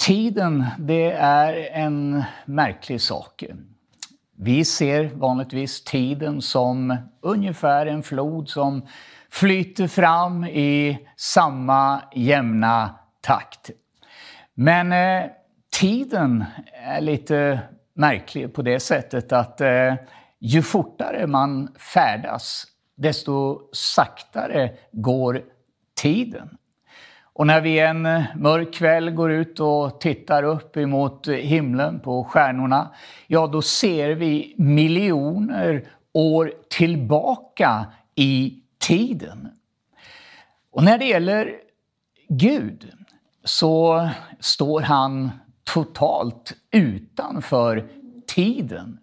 Tiden, det är en märklig sak. Vi ser vanligtvis tiden som ungefär en flod som flyter fram i samma jämna takt. Men eh, tiden är lite märklig på det sättet att eh, ju fortare man färdas, desto saktare går tiden. Och när vi en eh, mörk kväll går ut och tittar upp emot eh, himlen på stjärnorna, ja då ser vi miljoner år tillbaka i tiden. Och när det gäller Gud så står han totalt utanför tiden.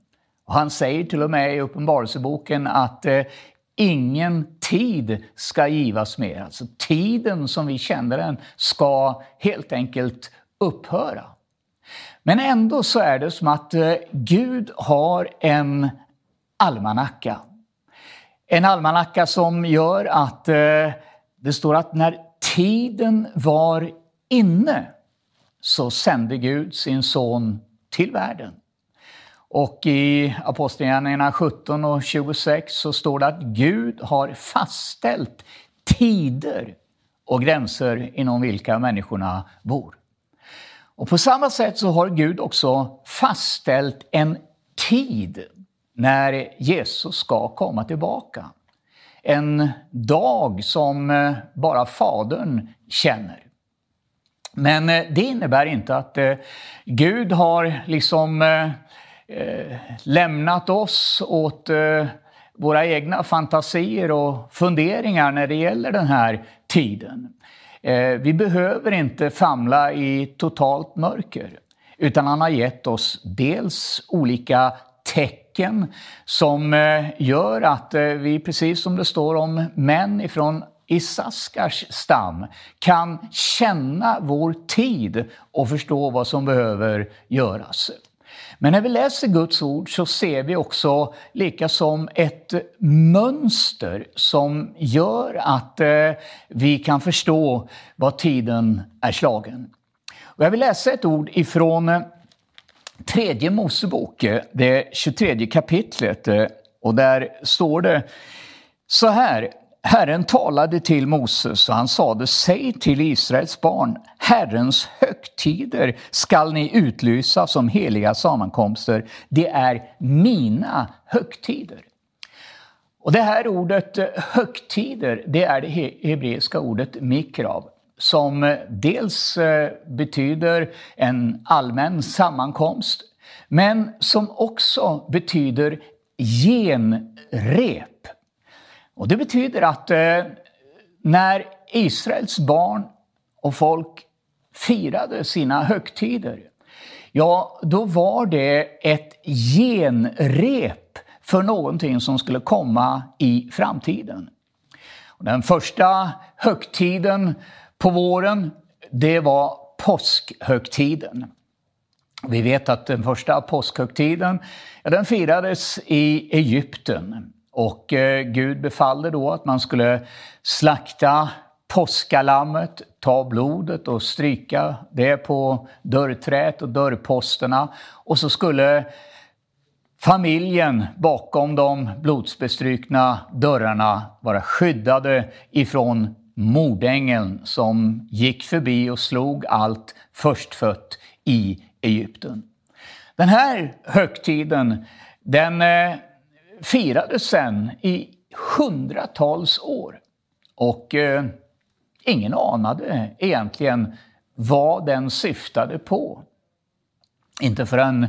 Och han säger till och med i Uppenbarelseboken att eh, ingen tid ska givas mer. Alltså tiden som vi känner den ska helt enkelt upphöra. Men ändå så är det som att eh, Gud har en almanacka. En almanacka som gör att eh, det står att när tiden var inne så sände Gud sin son till världen. Och i Apostlagärningarna 17 och 26 så står det att Gud har fastställt tider och gränser inom vilka människorna bor. Och på samma sätt så har Gud också fastställt en tid när Jesus ska komma tillbaka. En dag som eh, bara Fadern känner. Men eh, det innebär inte att eh, Gud har liksom Eh, lämnat oss åt eh, våra egna fantasier och funderingar när det gäller den här tiden. Eh, vi behöver inte famla i totalt mörker, utan han har gett oss dels olika tecken som gör att vi, precis som det står om män ifrån Isaskars stam, kan känna vår tid och förstå vad som behöver göras. Men när vi läser Guds ord så ser vi också lika som ett mönster som gör att eh, vi kan förstå vad tiden är slagen. Och jag vill läsa ett ord ifrån eh, tredje Mosebok, eh, det 23 kapitlet, och där står det så här. Herren talade till Moses och han sade, säg till Israels barn, Herrens högtider skall ni utlysa som heliga sammankomster. Det är mina högtider. Och det här ordet eh, högtider, det är det hebreiska ordet mikrav som eh, dels eh, betyder en allmän sammankomst, men som också betyder genrep. Och det betyder att eh, när Israels barn och folk firade sina högtider, ja, då var det ett genrep för någonting som skulle komma i framtiden. Den första högtiden på våren, det var påskhögtiden. Vi vet att den första påskhögtiden ja, den firades i Egypten. Och eh, Gud befallde då att man skulle slakta påskalammet, ta blodet och stryka det på dörrträet och dörrposterna. Och så skulle familjen bakom de blodsbestrykna dörrarna vara skyddade ifrån mordängeln som gick förbi och slog allt förstfött i Egypten. Den här högtiden den eh, firades sen i hundratals år. Och eh, ingen anade egentligen vad den syftade på. Inte förrän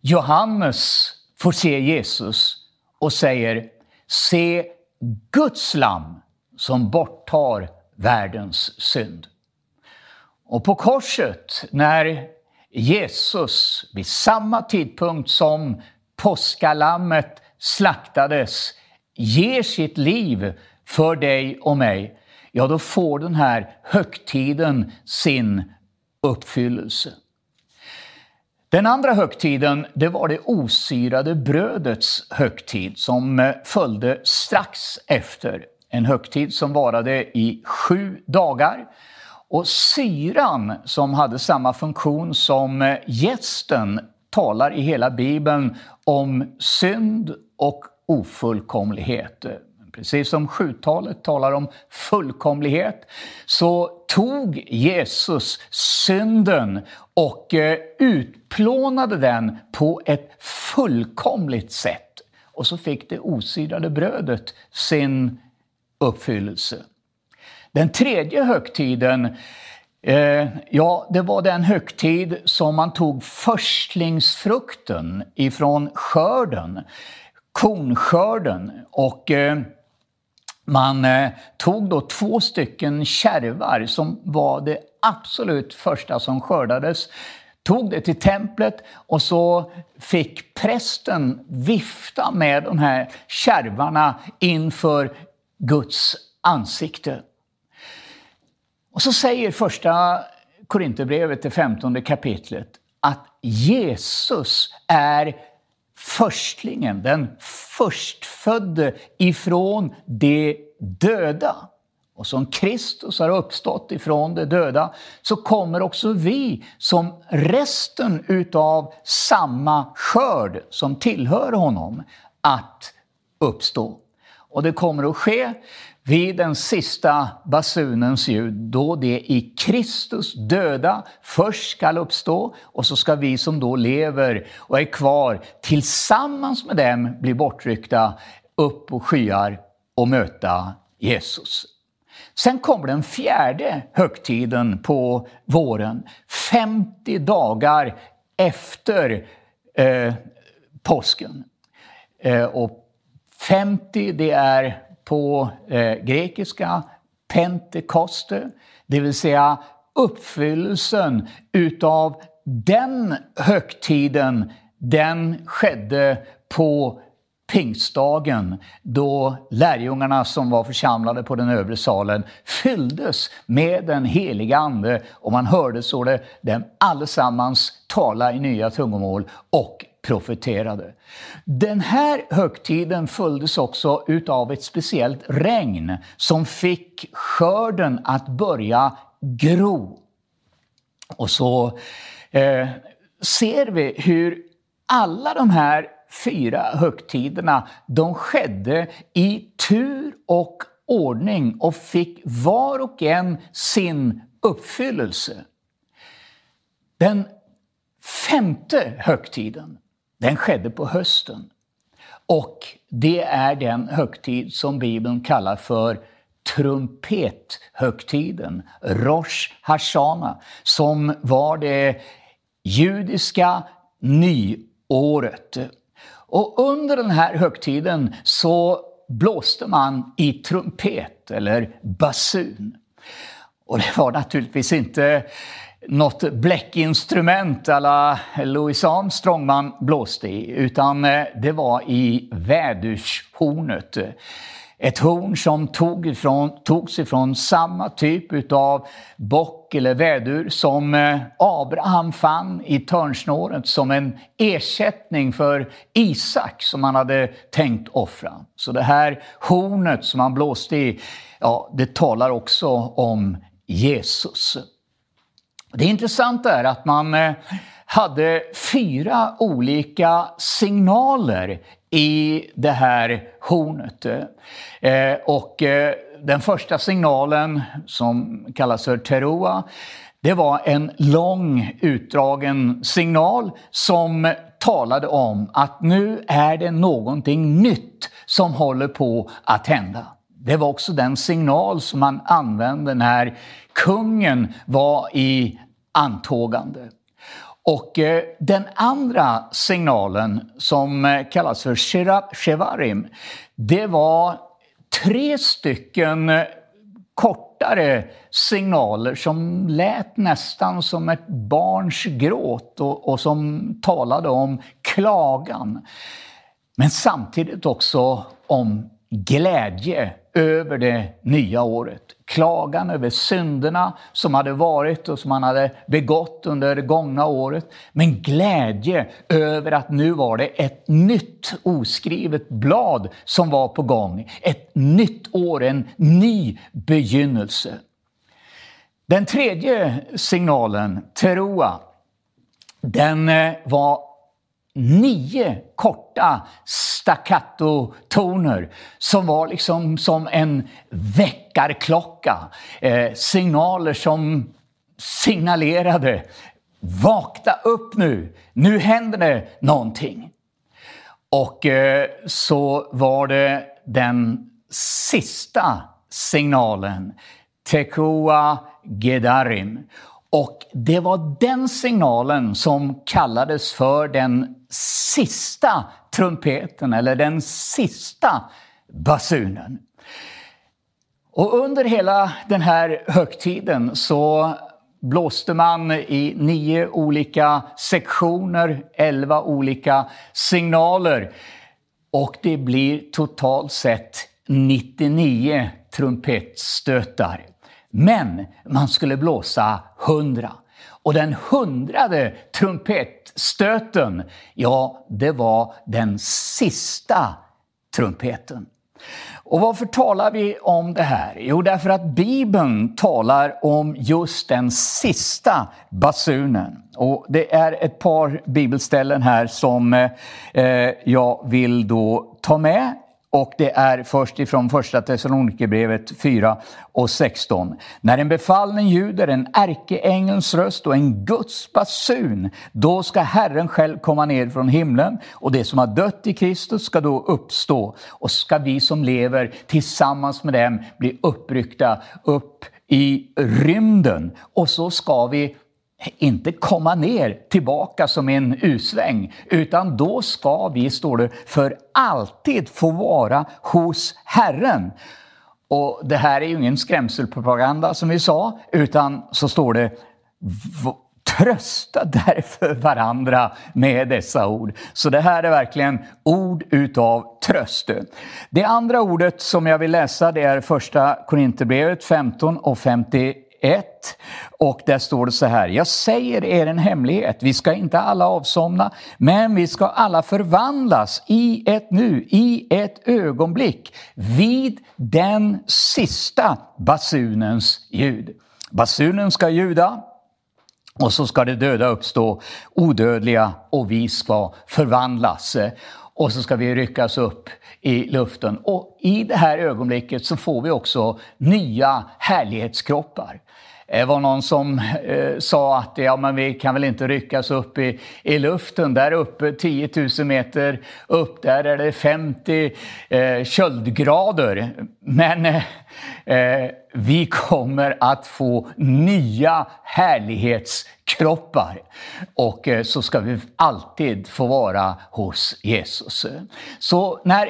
Johannes får se Jesus och säger Se Guds lam som borttar världens synd. Och på korset, när Jesus vid samma tidpunkt som påskalammet slaktades ger sitt liv för dig och mig, ja då får den här högtiden sin uppfyllelse. Den andra högtiden, det var det osyrade brödets högtid som eh, följde strax efter en högtid som varade i sju dagar. Och syran som hade samma funktion som eh, gästen talar i hela Bibeln om synd och ofullkomlighet. Precis som sjutalet talar om fullkomlighet så tog Jesus synden och eh, utplånade den på ett fullkomligt sätt. Och så fick det osyrade brödet sin uppfyllelse. Den tredje högtiden Eh, ja, det var den högtid som man tog förstlingsfrukten ifrån skörden, kornskörden. Och eh, man eh, tog då två stycken kärvar som var det absolut första som skördades tog det till templet och så fick prästen vifta med de här kärvarna inför Guds ansikte. Och så säger första Korinthierbrevet, det femtonde kapitlet, att Jesus är förstlingen, den förstfödde ifrån de döda. Och som Kristus har uppstått ifrån de döda så kommer också vi som resten utav samma skörd som tillhör honom att uppstå. Och det kommer att ske vid den sista basunens ljud, då det i Kristus döda först skall uppstå och så ska vi som då lever och är kvar tillsammans med dem bli bortryckta upp på skyar och möta Jesus. Sen kommer den fjärde högtiden på våren, 50 dagar efter eh, påsken. Eh, och 50 det är på eh, grekiska Pentekoste, det vill säga uppfyllelsen utav den högtiden, den skedde på pingstdagen då lärjungarna som var församlade på den övre salen fylldes med den heliga Ande. Och man hörde så det dem allesammans tala i nya tungomål och profeterade. Den här högtiden följdes också utav ett speciellt regn som fick skörden att börja gro. Och så eh, ser vi hur alla de här fyra högtiderna, de skedde i tur och ordning och fick var och en sin uppfyllelse. Den femte högtiden, den skedde på hösten. Och det är den högtid som Bibeln kallar för trumpethögtiden, Rosh Hashana, som var det judiska nyåret. Och under den här högtiden så blåste man i trumpet eller basun. Och det var naturligtvis inte något bläckinstrument alla Louis Armstrong man blåste i, utan eh, det var i vädurshornet. Ett horn som tog ifrån, togs ifrån samma typ av bock eller vädur som eh, Abraham fann i törnsnåret som en ersättning för Isak som han hade tänkt offra. Så det här hornet som han blåste i, ja, det talar också om Jesus. Det intressanta är att man eh, hade fyra olika signaler i det här hornet. Eh, och eh, den första signalen, som kallas för teroa, det var en lång utdragen signal som talade om att nu är det någonting nytt som håller på att hända. Det var också den signal som man använde när kungen var i antågande. Och eh, den andra signalen som eh, kallas för Shevarim, det var tre stycken eh, kortare signaler som lät nästan som ett barns gråt och, och som talade om klagan. Men samtidigt också om glädje över det nya året. Klagan över synderna som hade varit och som han hade begått under det gångna året. Men glädje över att nu var det ett nytt oskrivet blad som var på gång. Ett nytt år, en ny begynnelse. Den tredje signalen, teroa, den eh, var nio korta staccato-toner som var liksom som en väckarklocka. Eh, signaler som signalerade Vakna upp nu, nu händer det någonting. Och eh, så var det den sista signalen, Tekoa Gedarim. Och det var den signalen som kallades för den sista trumpeten eller den sista basunen. Och under hela den här högtiden så blåste man i nio olika sektioner, elva olika signaler. Och det blir totalt sett 99 trumpetstötar. Men man skulle blåsa 100. Och den hundrade trumpetstöten, ja, det var den sista trumpeten. Och varför talar vi om det här? Jo, därför att Bibeln talar om just den sista basunen. Och det är ett par bibelställen här som eh, jag vill då ta med och det är först ifrån första Thessalonikerbrevet 4 och 16. När en befallning ljuder, en ärkeängelns röst och en Guds basun, då ska Herren själv komma ner från himlen. Och det som har dött i Kristus ska då uppstå. Och ska vi som lever tillsammans med dem bli uppryckta upp i rymden. Och så ska vi inte komma ner tillbaka som en usväng, utan då ska vi, står det, för alltid få vara hos Herren. Och det här är ju ingen skrämselpropaganda som vi sa, utan så står det Trösta därför varandra med dessa ord. Så det här är verkligen ord utav tröst. Det andra ordet som jag vill läsa det är första Korinthierbrevet 15 och 50 1 och där står det så här. Jag säger er en hemlighet. Vi ska inte alla avsomna, men vi ska alla förvandlas i ett nu, i ett ögonblick, vid den sista basunens ljud. Basunen ska ljuda och så ska det döda uppstå, odödliga, och vi ska förvandlas. Och så ska vi ryckas upp i luften. Och i det här ögonblicket så får vi också nya härlighetskroppar. Det var någon som eh, sa att ja, men vi kan väl inte ryckas upp i, i luften. Där uppe, 10 000 meter upp, där är det 50 eh, köldgrader. Men eh, eh, vi kommer att få nya härlighetskroppar. Och eh, så ska vi alltid få vara hos Jesus. Så när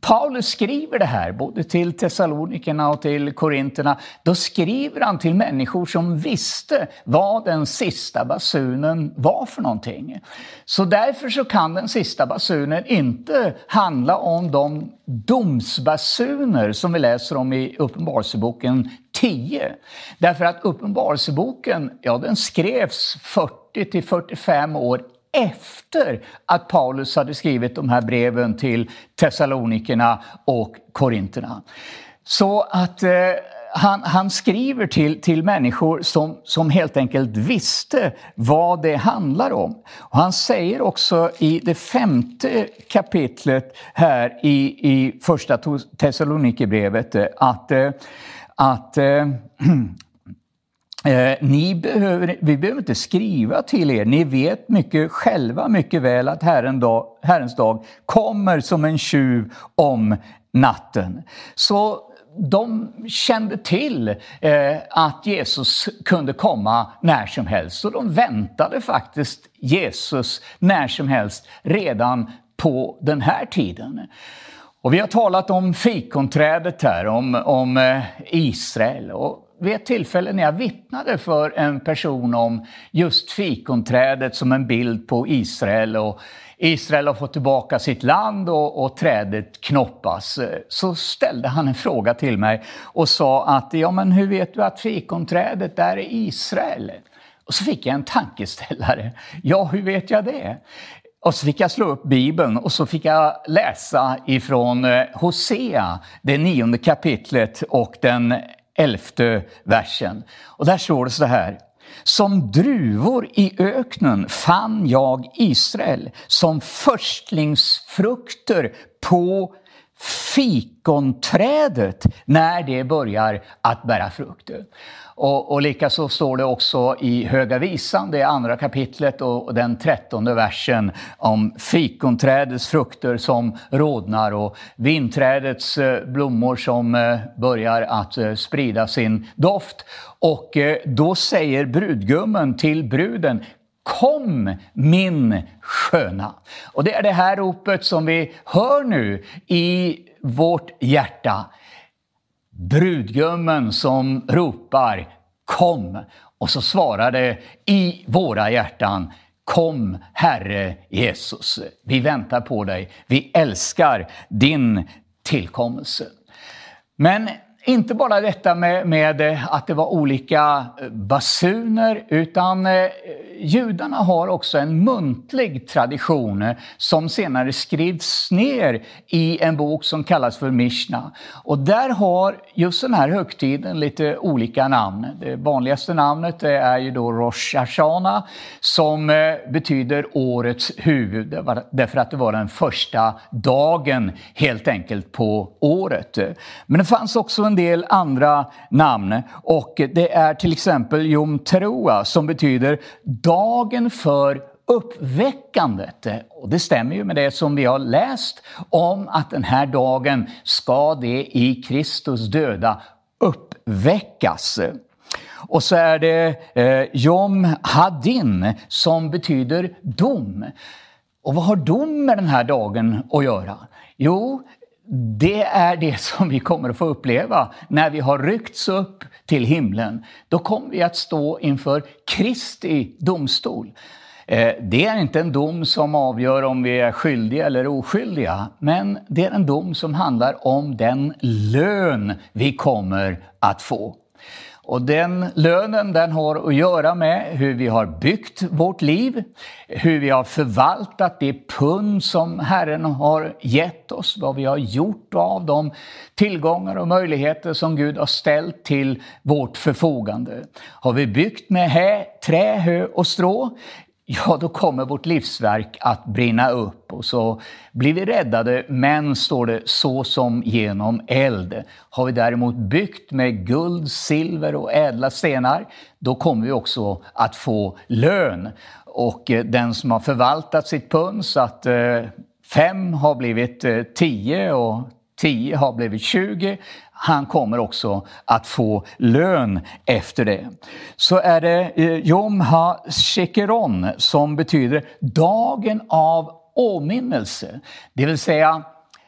Paulus skriver det här, både till Thessalonikerna och till Korinterna, då skriver han till människor som visste vad den sista basunen var för någonting. Så därför så kan den sista basunen inte handla om de domsbasuner som vi läser om i Uppenbarelseboken 10. Därför att Uppenbarelseboken, ja den skrevs 40 till 45 år efter att Paulus hade skrivit de här breven till Thessalonikerna och Korinterna. Så att eh, han, han, skriver till, till människor som, som helt enkelt visste vad det handlar om. Och han säger också i det femte kapitlet här i, i första Thessalonikerbrevet att, eh, att eh, Eh, ni behöver, vi behöver inte skriva till er, ni vet mycket själva mycket väl att Herren dag, Herrens dag kommer som en tjuv om natten. Så de kände till eh, att Jesus kunde komma när som helst och de väntade faktiskt Jesus när som helst redan på den här tiden. Och vi har talat om fikonträdet här, om, om eh, Israel. Och vid ett tillfälle när jag vittnade för en person om just fikonträdet som en bild på Israel och Israel har fått tillbaka sitt land och, och trädet knoppas, eh, så ställde han en fråga till mig och sa att ja men hur vet du att fikonträdet där är Israel? Och så fick jag en tankeställare. Ja, hur vet jag det? Och så fick jag slå upp Bibeln och så fick jag läsa ifrån eh, Hosea, det nionde kapitlet och den elfte versen. Och där står det så här. Som druvor i öknen fann jag Israel som förstlingsfrukter på fikonträdet när det börjar att bära frukt. Och, och likaså står det också i Höga Visan, det andra kapitlet och den trettonde versen om fikonträdets frukter som rodnar och vinträdets eh, blommor som eh, börjar att eh, sprida sin doft. Och då säger brudgummen till bruden Kom min sköna. Och det är det här ropet som vi hör nu i vårt hjärta. Brudgummen som ropar Kom! Och så svarar det i våra hjärtan Kom Herre Jesus, vi väntar på dig, vi älskar din tillkommelse. Men inte bara detta med, med, eh, att det var olika eh, basuner, utan eh, judarna har också en muntlig tradition eh, som senare skrivs ner i en bok som kallas för Mishna. Och där har just den här högtiden lite olika namn. Det vanligaste namnet är ju då Rosh Hashana som betyder årets huvud, därför att det var den första dagen helt enkelt på året. Men det fanns också en en del andra namn och det är till exempel Jom Teroa som betyder dagen för uppväckandet. Och det stämmer ju med det som vi har läst om att den här dagen ska det i Kristus döda uppväckas. Och så är det eh, Jom Hadin som betyder dom. Och vad har dom med den här dagen att göra? Jo, det är det som vi kommer att få uppleva när vi har ryckts upp till himlen. Då kommer vi att stå inför Kristi domstol. Eh, det är inte en dom som avgör om vi är skyldiga eller oskyldiga, men det är en dom som handlar om den lön vi kommer att få. Och den lönen den har att göra med hur vi har byggt vårt liv, hur vi har förvaltat det pund som Herren har gett oss, vad vi har gjort av de tillgångar och möjligheter som Gud har ställt till vårt förfogande. Har vi byggt med hä, trä, hö och strå, ja då kommer vårt livsverk att brinna upp och så blir vi räddade, men står det så som genom eld. Har vi däremot byggt med guld, silver och ädla stenar, då kommer vi också att få lön. Och eh, den som har förvaltat sitt pund så att eh, fem har blivit eh, tio och 10 har blivit 20. Han kommer också att få lön efter det. Så är det eh, Yom HaShekeron Ha-Shekeron som betyder dagen av åminnelse. Det vill säga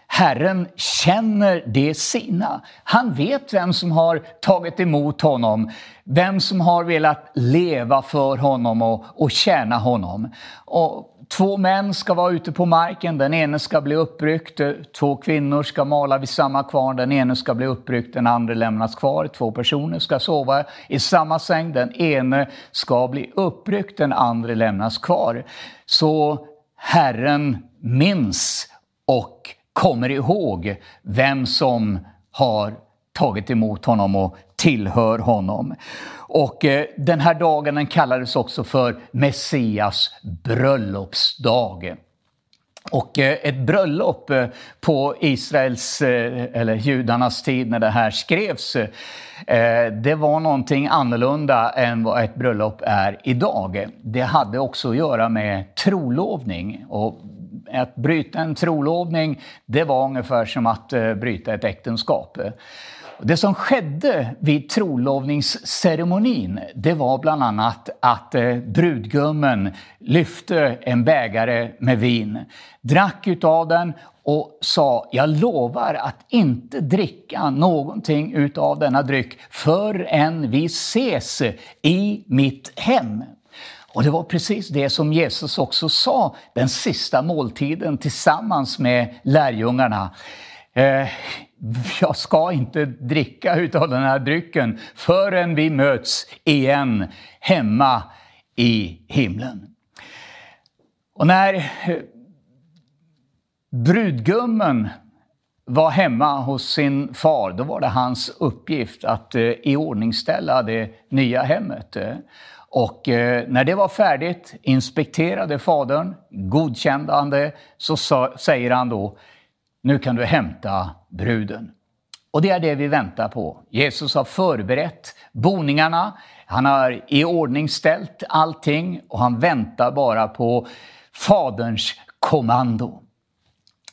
Herren känner det sina. Han vet vem som har tagit emot honom, vem som har velat leva för honom och, och tjäna honom. Och Två män ska vara ute på marken, den ene ska bli uppryckt. Två kvinnor ska mala vid samma kvarn, den ene ska bli uppryckt, den andra lämnas kvar. Två personer ska sova i samma säng, den ene ska bli uppryckt, den andra lämnas kvar. Så Herren minns och kommer ihåg vem som har tagit emot honom och tillhör honom. Och eh, den här dagen den kallades också för Messias bröllopsdag. Och eh, ett bröllop eh, på Israels, eh, eller judarnas tid när det här skrevs, det var någonting annorlunda än vad ett bröllop är idag. Det hade också att göra med trolovning. Och att bryta en trolovning, det var ungefär som att eh, bryta ett äktenskap. Det som skedde vid trolovningsceremonin det var bland annat att eh, brudgummen lyfte en bägare med vin, drack utav den och sa jag lovar att inte dricka någonting utav denna dryck förrän vi ses i mitt hem. Och det var precis det som Jesus också sa den sista måltiden tillsammans med lärjungarna. Eh, jag ska inte dricka utav den här drycken förrän vi möts igen hemma i himlen. Och när eh, brudgummen var hemma hos sin far, då var det hans uppgift att eh, iordningställa det nya hemmet. Och eh, när det var färdigt inspekterade fadern, godkände han det, så sa, säger han då, nu kan du hämta bruden. Och det är det vi väntar på. Jesus har förberett boningarna, han har iordningställt allting och han väntar bara på Faderns kommando.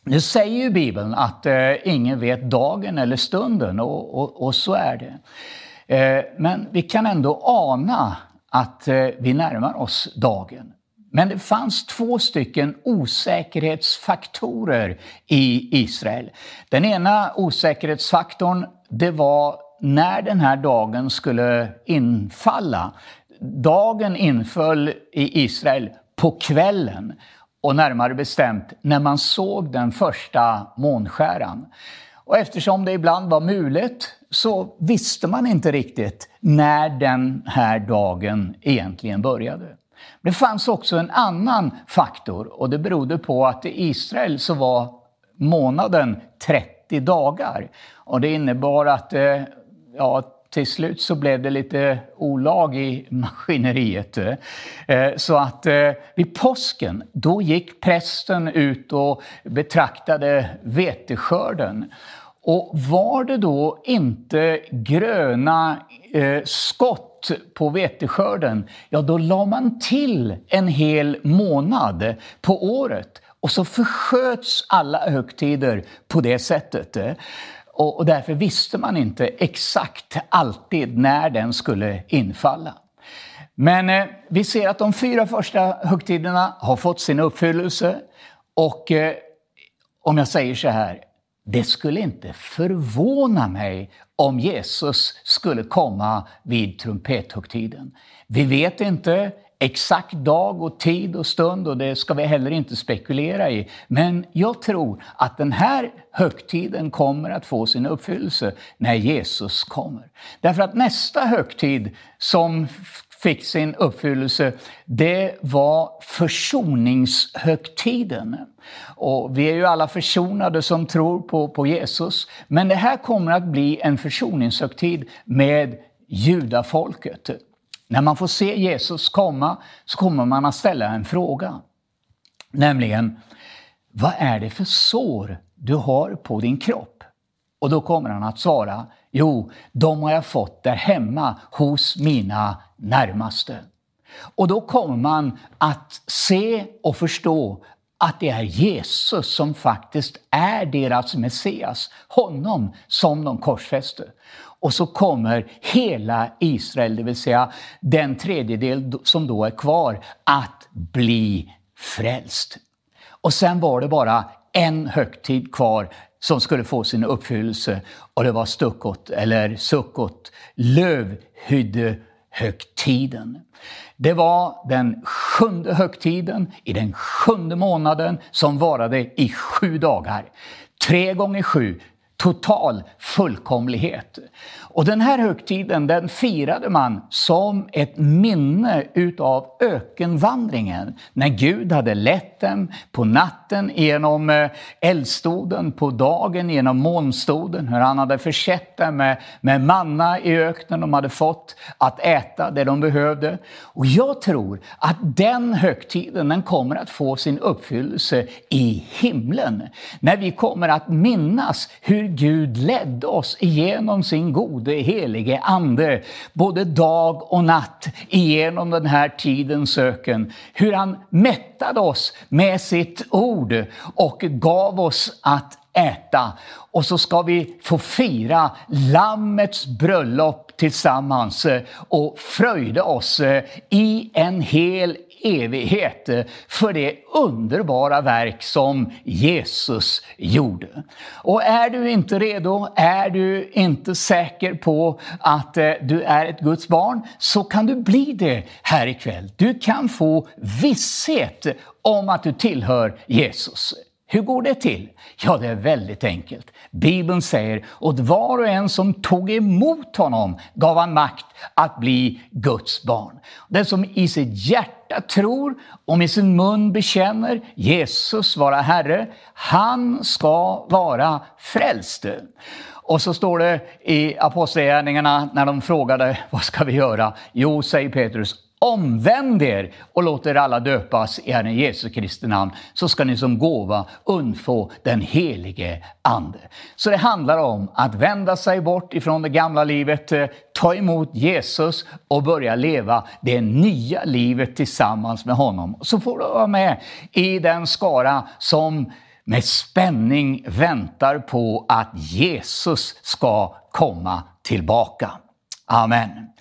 Nu säger ju Bibeln att eh, ingen vet dagen eller stunden och, och, och så är det. Eh, men vi kan ändå ana att eh, vi närmar oss dagen. Men det fanns två stycken osäkerhetsfaktorer i Israel. Den ena osäkerhetsfaktorn, det var när den här dagen skulle infalla. Dagen inföll i Israel på kvällen och närmare bestämt när man såg den första månskäran. Och eftersom det ibland var mulet så visste man inte riktigt när den här dagen egentligen började. Det fanns också en annan faktor och det berodde på att i Israel så var månaden 30 dagar. Och det innebar att eh, ja, till slut så blev det lite olag i maskineriet. Eh, så att eh, vid påsken, då gick prästen ut och betraktade veteskörden. Och var det då inte gröna eh, skott på veteskörden, ja då la man till en hel månad på året. Och så försköts alla högtider på det sättet. Och, och därför visste man inte exakt alltid när den skulle infalla. Men eh, vi ser att de fyra första högtiderna har fått sin uppfyllelse. Och eh, om jag säger så här, det skulle inte förvåna mig om Jesus skulle komma vid trumpethögtiden. Vi vet inte exakt dag och tid och stund och det ska vi heller inte spekulera i. Men jag tror att den här högtiden kommer att få sin uppfyllelse när Jesus kommer. Därför att nästa högtid som fick sin uppfyllelse, det var försoningshögtiden. Och vi är ju alla försonade som tror på, på Jesus, men det här kommer att bli en försoningshögtid med judafolket. När man får se Jesus komma så kommer man att ställa en fråga. Nämligen, vad är det för sår du har på din kropp? Och då kommer han att svara, jo, de har jag fått där hemma hos mina närmaste. Och då kommer man att se och förstå att det är Jesus som faktiskt är deras Messias, honom som de korsfäste. Och så kommer hela Israel, det vill säga den tredjedel som då är kvar, att bli frälst. Och sen var det bara en högtid kvar som skulle få sin uppfyllelse och det var Stuckot, eller Sukkot, lövhyddehögtiden. Det var den sjunde högtiden i den sjunde månaden som varade i sju dagar. Tre gånger sju, total fullkomlighet. Och den här högtiden den firade man som ett minne utav ökenvandringen. När Gud hade lett dem på natten genom eh, eldstoden, på dagen genom månstoden, hur han hade försett dem med, med manna i öknen de hade fått att äta det de behövde. Och jag tror att den högtiden den kommer att få sin uppfyllelse i himlen. När vi kommer att minnas hur Gud ledde oss igenom sin gode helige Ande, både dag och natt igenom den här tidens öken. Hur han mätte mättade oss med sitt ord och gav oss att äta. Och så ska vi få fira Lammets bröllop tillsammans och fröjda oss i en hel evighet eh, för det underbara verk som Jesus gjorde. Och är du inte redo, är du inte säker på att eh, du är ett Guds barn, så kan du bli det här ikväll. Du kan få visshet om att du tillhör Jesus. Hur går det till? Ja, det är väldigt enkelt. Bibeln säger, åt var och en som tog emot honom gav han makt att bli Guds barn. Den som i sitt hjärta hjärta tror och med sin mun bekänner Jesus vara Herre, han ska vara frälst. Och så står det i Apostlagärningarna när de frågade vad ska vi göra? Jo, säger Petrus, omvänd er och låt er alla döpas i Herren Jesu Kristi namn, så ska ni som gåva undfå den helige Ande. Så det handlar om att vända sig bort ifrån det gamla livet, eh, ta emot Jesus och börja leva det nya livet tillsammans med honom. Så får du vara med i den skara som med spänning väntar på att Jesus ska komma tillbaka. Amen.